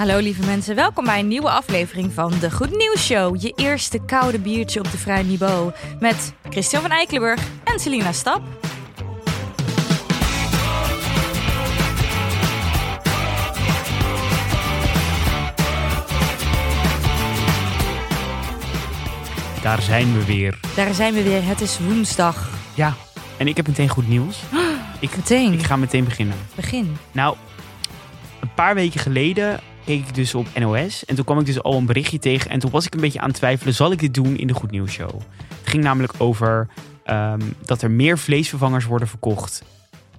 Hallo lieve mensen, welkom bij een nieuwe aflevering van de Goed Nieuws Show. Je eerste koude biertje op de vrij niveau. Met Christian van Eikelenburg en Selina Stap. Daar zijn we weer. Daar zijn we weer, het is woensdag. Ja, en ik heb meteen goed nieuws. Ik, Meteen, ik ga meteen beginnen. begin. Nou, een paar weken geleden keek ik dus op NOS. En toen kwam ik dus al een berichtje tegen. En toen was ik een beetje aan het twijfelen, zal ik dit doen in de Goed Nieuws Show? Het ging namelijk over ehm, dat er meer vleesvervangers worden verkocht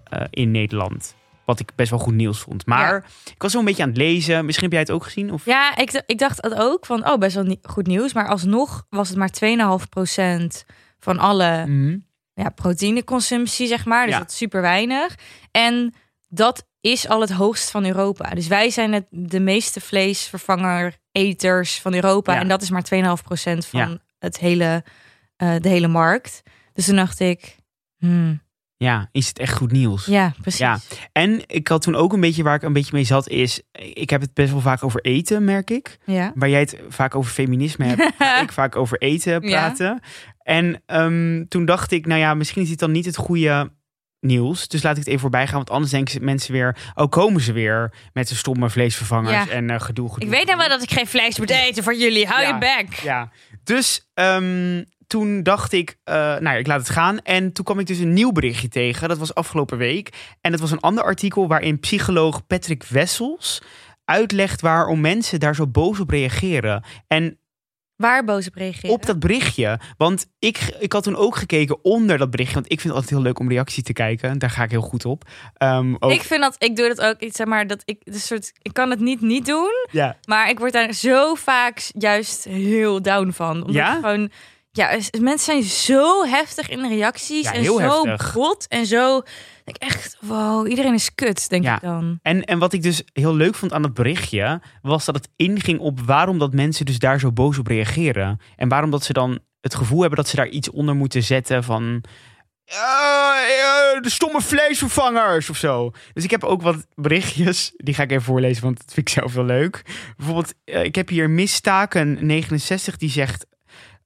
eh, in Nederland. Wat ik best wel goed nieuws vond. Maar ik was zo een beetje aan het lezen. Misschien heb jij het ook gezien? Of... Ja, ik, ik dacht het ook van, oh best wel ni- goed nieuws. Maar alsnog was het maar 2,5% van alle Mhm. ja, proteïneconsumptie, zeg maar. Dus Ja. dat is super weinig. En dat is al het hoogst van Europa. Dus wij zijn het, de meeste vleesvervanger-eters van Europa. Ja. En dat is maar 2,5% van Ja. het hele, eh, de hele markt. Dus toen dacht ik, hmm, Ja, is het echt goed nieuws? ja, precies. Ja. En ik had toen ook een beetje waar ik een beetje mee zat is... Ik heb het best wel vaak over eten, merk ik. Ja. Waar jij het vaak over feminisme hebt, ik vaak over eten praten. En ehm, toen dacht ik, nou ja, misschien is dit dan niet het goede nieuws. Dus laat ik het even voorbij gaan, want anders denken mensen weer... oh, komen ze weer met de stomme vleesvervangers Ja. en eh, gedoe, gedoe. Ik weet nou wel dat ik geen vlees moet eten voor jullie. Hou Ja. je bek. Ja, dus ehm, toen dacht ik, eh, nou ja, ik laat het gaan. En toen kwam ik dus een nieuw berichtje tegen. Dat was afgelopen week. En dat was een ander artikel waarin psycholoog Patrick Wessels uitlegt waarom mensen daar zo boos op reageren. En Waar boos op reageren? op dat berichtje. Want ik, ik had toen ook gekeken onder dat berichtje. Want ik vind het altijd heel leuk om reactie te kijken. Daar ga ik heel goed op. Ehm, ook, Ik vind dat, ik doe dat ook, ik zeg maar, dat ik, de soort, ik kan het niet niet doen. ja, Maar ik word daar zo vaak juist heel down van. Omdat Ja? gewoon, ja, mensen zijn zo heftig in de reacties. Ja, en zo heftig. bot en zo. denk Ik echt, wow, iedereen is kut, denk Ja. ik dan. En, en wat ik dus heel leuk vond aan dat berichtje, was dat het inging op waarom dat mensen dus daar zo boos op reageren. En waarom dat ze dan het gevoel hebben dat ze daar iets onder moeten zetten van... "Eh, eh, de stomme vleesvervangers of zo. Dus ik heb ook wat berichtjes, die ga ik even voorlezen, want dat vind ik zelf wel leuk. Bijvoorbeeld, eh, ik heb hier Mistaken 69 die zegt...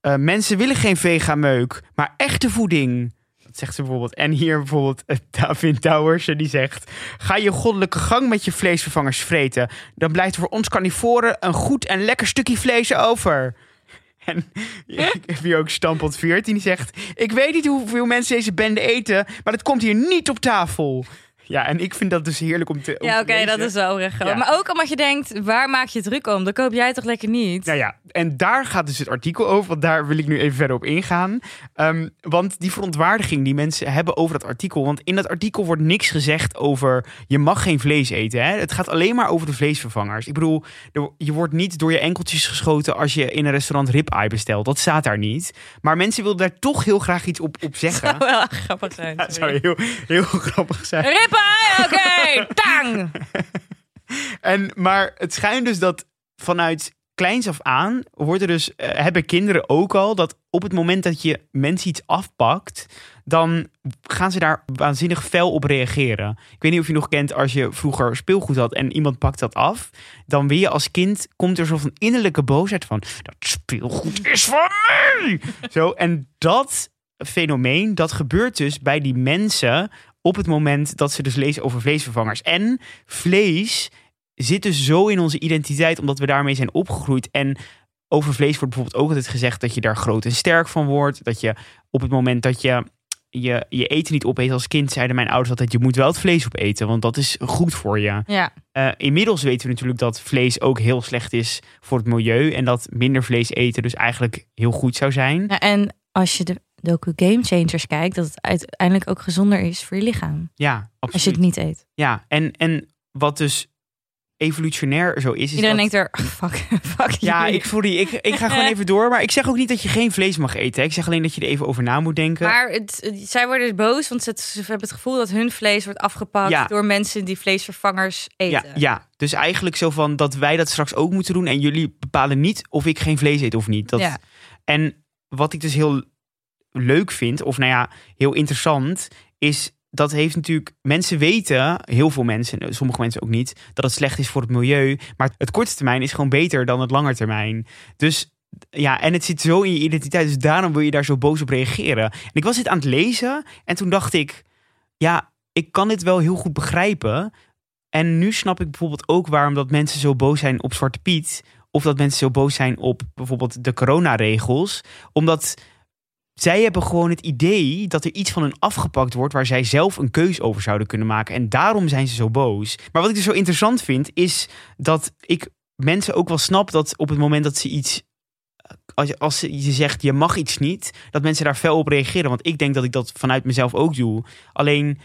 eh, mensen willen geen vegameuk, maar echte voeding. Dat zegt ze bijvoorbeeld. En hier bijvoorbeeld eh, David Towers, die zegt... Ga je goddelijke gang met je vleesvervangers vreten. Dan blijft voor ons carnivoren een goed en lekker stukje vlees over. En ik heb hier ook Stampot 14 die zegt... Ik weet niet hoeveel mensen deze bende eten... maar dat komt hier niet op tafel. Ja, en ik vind dat dus heerlijk om te om Ja, oké, dat is wel recht. Ja. Maar ook omdat je denkt, waar maak je druk om? Dan koop jij toch lekker niet? Nou ja, en daar gaat dus het artikel over, want daar wil ik nu even verder op ingaan. Ehm, want die verontwaardiging die mensen hebben over dat artikel, want in dat artikel wordt niks gezegd over je mag geen vlees eten. Hè? Het gaat alleen maar over de vleesvervangers. Ik bedoel, je wordt niet door je enkeltjes geschoten als je in een restaurant ribeye bestelt. Dat staat daar niet. Maar mensen willen daar toch heel graag iets op, op zeggen. zou wel grappig zijn. Dat zou heel, heel grappig zijn. Oké, tang! En, maar het schijnt dus dat vanuit kleins af aan wordt er dus, eh, hebben kinderen ook al dat op het moment dat je mensen iets afpakt, dan gaan ze daar waanzinnig fel op reageren. Ik weet niet of je nog kent als je vroeger speelgoed had en iemand pakt dat af, dan weer je als kind komt er zo van innerlijke boosheid van dat speelgoed is van mij. Zo en dat fenomeen dat gebeurt dus bij die mensen op het moment dat ze dus lezen over vleesvervangers en vlees zit dus zo in onze identiteit, omdat we daarmee zijn opgegroeid. En over vlees wordt bijvoorbeeld ook altijd gezegd dat je daar groot en sterk van wordt. Dat je op het moment dat je je, je eten niet opeet als kind, zeiden mijn ouders altijd, je moet wel het vlees opeten, want dat is goed voor je. Ja, Eh, inmiddels weten we natuurlijk dat vlees ook heel slecht is voor het milieu. En dat minder vlees eten dus eigenlijk heel goed zou zijn. Ja, en als je de docu Game Changers kijkt, dat het uiteindelijk ook gezonder is voor je lichaam. Ja, Als je absoluut. het niet eet. Ja, en, en wat dus evolutionair zo is. is Iedereen dat- denkt er, fuck, fuck Ja, jullie. ik, sorry, ik, ik ga gewoon even door. Maar ik zeg ook niet dat je geen vlees mag eten. hè. Ik zeg alleen dat je er even over na moet denken. Maar het, zij worden dus boos, want ze, ze hebben het gevoel dat hun vlees wordt afgepakt Ja. door mensen die vleesvervangers ja, eten. ja, dus eigenlijk zo van dat wij dat straks ook moeten doen. En jullie bepalen niet of ik geen vlees eet of niet. Dat, Ja. En wat ik dus heel leuk vind, of nou ja, heel interessant, is dat heeft natuurlijk. Mensen weten, heel veel mensen, sommige mensen ook niet, dat het slecht is voor het milieu. Maar het korte termijn is gewoon beter dan het lange termijn. Dus ja, en het zit zo in je identiteit. Dus daarom wil je daar zo boos op reageren. En ik was dit aan het lezen en toen dacht ik, ja, ik kan dit wel heel goed begrijpen. En nu snap ik bijvoorbeeld ook waarom dat mensen zo boos zijn op Zwarte Piet. Of dat mensen zo boos zijn op bijvoorbeeld de coronaregels. Omdat zij hebben gewoon het idee dat er iets van hun afgepakt wordt waar zij zelf een keus over zouden kunnen maken. En daarom zijn ze zo boos. Maar wat ik dus zo interessant vind, is dat ik mensen ook wel snap dat op het moment dat ze iets. Als je, als je zegt je mag iets niet, dat mensen daar fel op reageren. Want ik denk dat ik dat vanuit mezelf ook doe. Alleen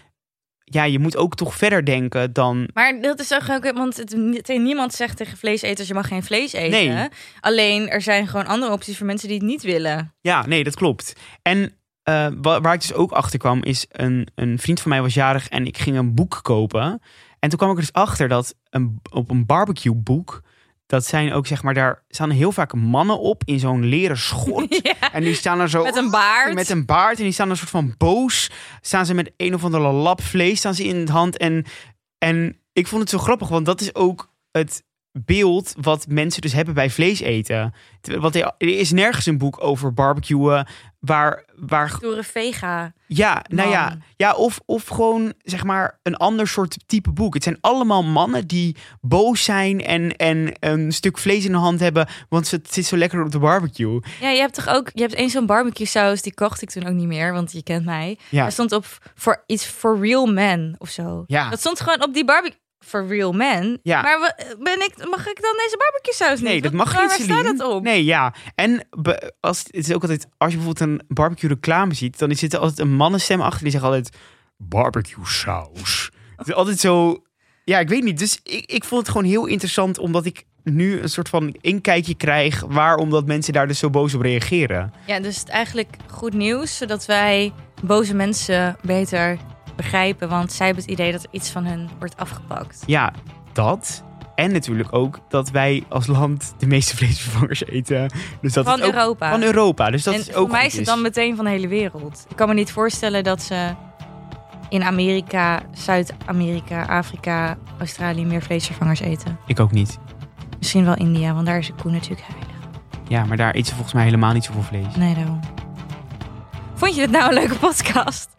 ja, je moet ook toch verder denken dan. Maar dat is ook, want het, niemand zegt tegen vleeseters je mag geen vlees eten. Nee. Alleen er zijn gewoon andere opties voor mensen die het niet willen. Ja, nee, dat klopt. En uh, waar ik dus ook achter kwam, is een, een vriend van mij was jarig en ik ging een boek kopen. En toen kwam ik er dus achter dat een, op een barbecue boek dat zijn ook, zeg maar, daar staan heel vaak mannen op in zo'n leren schort. En die staan er zo... Met een baard. Met een baard. En die staan er soort van boos. Staan ze met een of andere lap vlees staan ze in de hand. En, en ik vond het zo grappig, want dat is ook het beeld wat mensen dus hebben bij vlees eten. Want er is nergens een boek over barbecuen waar... waar... Door een vega. Ja, nou ja. ja of, of gewoon zeg maar een ander soort type boek. Het zijn allemaal mannen die boos zijn en, en een stuk vlees in de hand hebben, want het zit zo lekker op de barbecue. Ja, je hebt toch ook, je hebt eens zo'n barbecue saus, die kocht ik toen ook niet meer, want je kent mij. Ja. Er stond op voor iets for real men of zo. Ja. Dat stond gewoon op die barbecue for real men. Ja. Maar ben ik, mag ik dan deze barbecue saus niet? Nee, dat mag Waar niet, staat Celine. dat op? Nee, ja. En als, het is ook altijd, als je bijvoorbeeld een barbecue reclame ziet, dan zit er altijd een mannenstem achter die zegt altijd barbecue saus. Het is altijd zo, ja, ik weet niet. Dus ik, ik vond het gewoon heel interessant, omdat ik nu een soort van inkijkje krijg waarom dat mensen daar dus zo boos op reageren. Ja, dus het eigenlijk goed nieuws, zodat wij boze mensen beter begrijpen. Want zij hebben het idee dat er iets van hun wordt afgepakt. Ja, dat. En natuurlijk ook dat wij als land de meeste vleesvervangers eten. Dus dat Van ook- Europa. Van Europa. Dus dat en is ook voor mij is het dan meteen van de hele wereld. Ik kan me niet voorstellen dat ze in Amerika, Zuid-Amerika, Afrika, Australië meer vleesvervangers eten. Ik ook niet. Misschien wel India, want daar is de koe natuurlijk heilig. Ja, maar daar eten ze volgens mij helemaal niet zoveel vlees. Nee, daarom. Vond je dit nou een leuke podcast?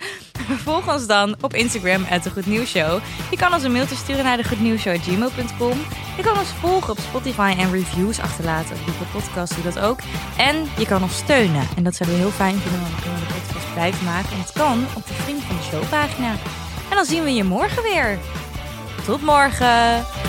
Volg ons dan op Instagram, at Show. Je kan ons een mailtje sturen naar de goednieuwsshow.gmail.com. Je kan ons volgen op Spotify en reviews achterlaten. Op Google Podcast doe dat ook. En je kan ons steunen. En dat zouden we heel fijn vinden, want we kunnen de podcast blijven maken. En het kan op de Vriend van de Show pagina. En dan zien we je morgen weer. Tot morgen!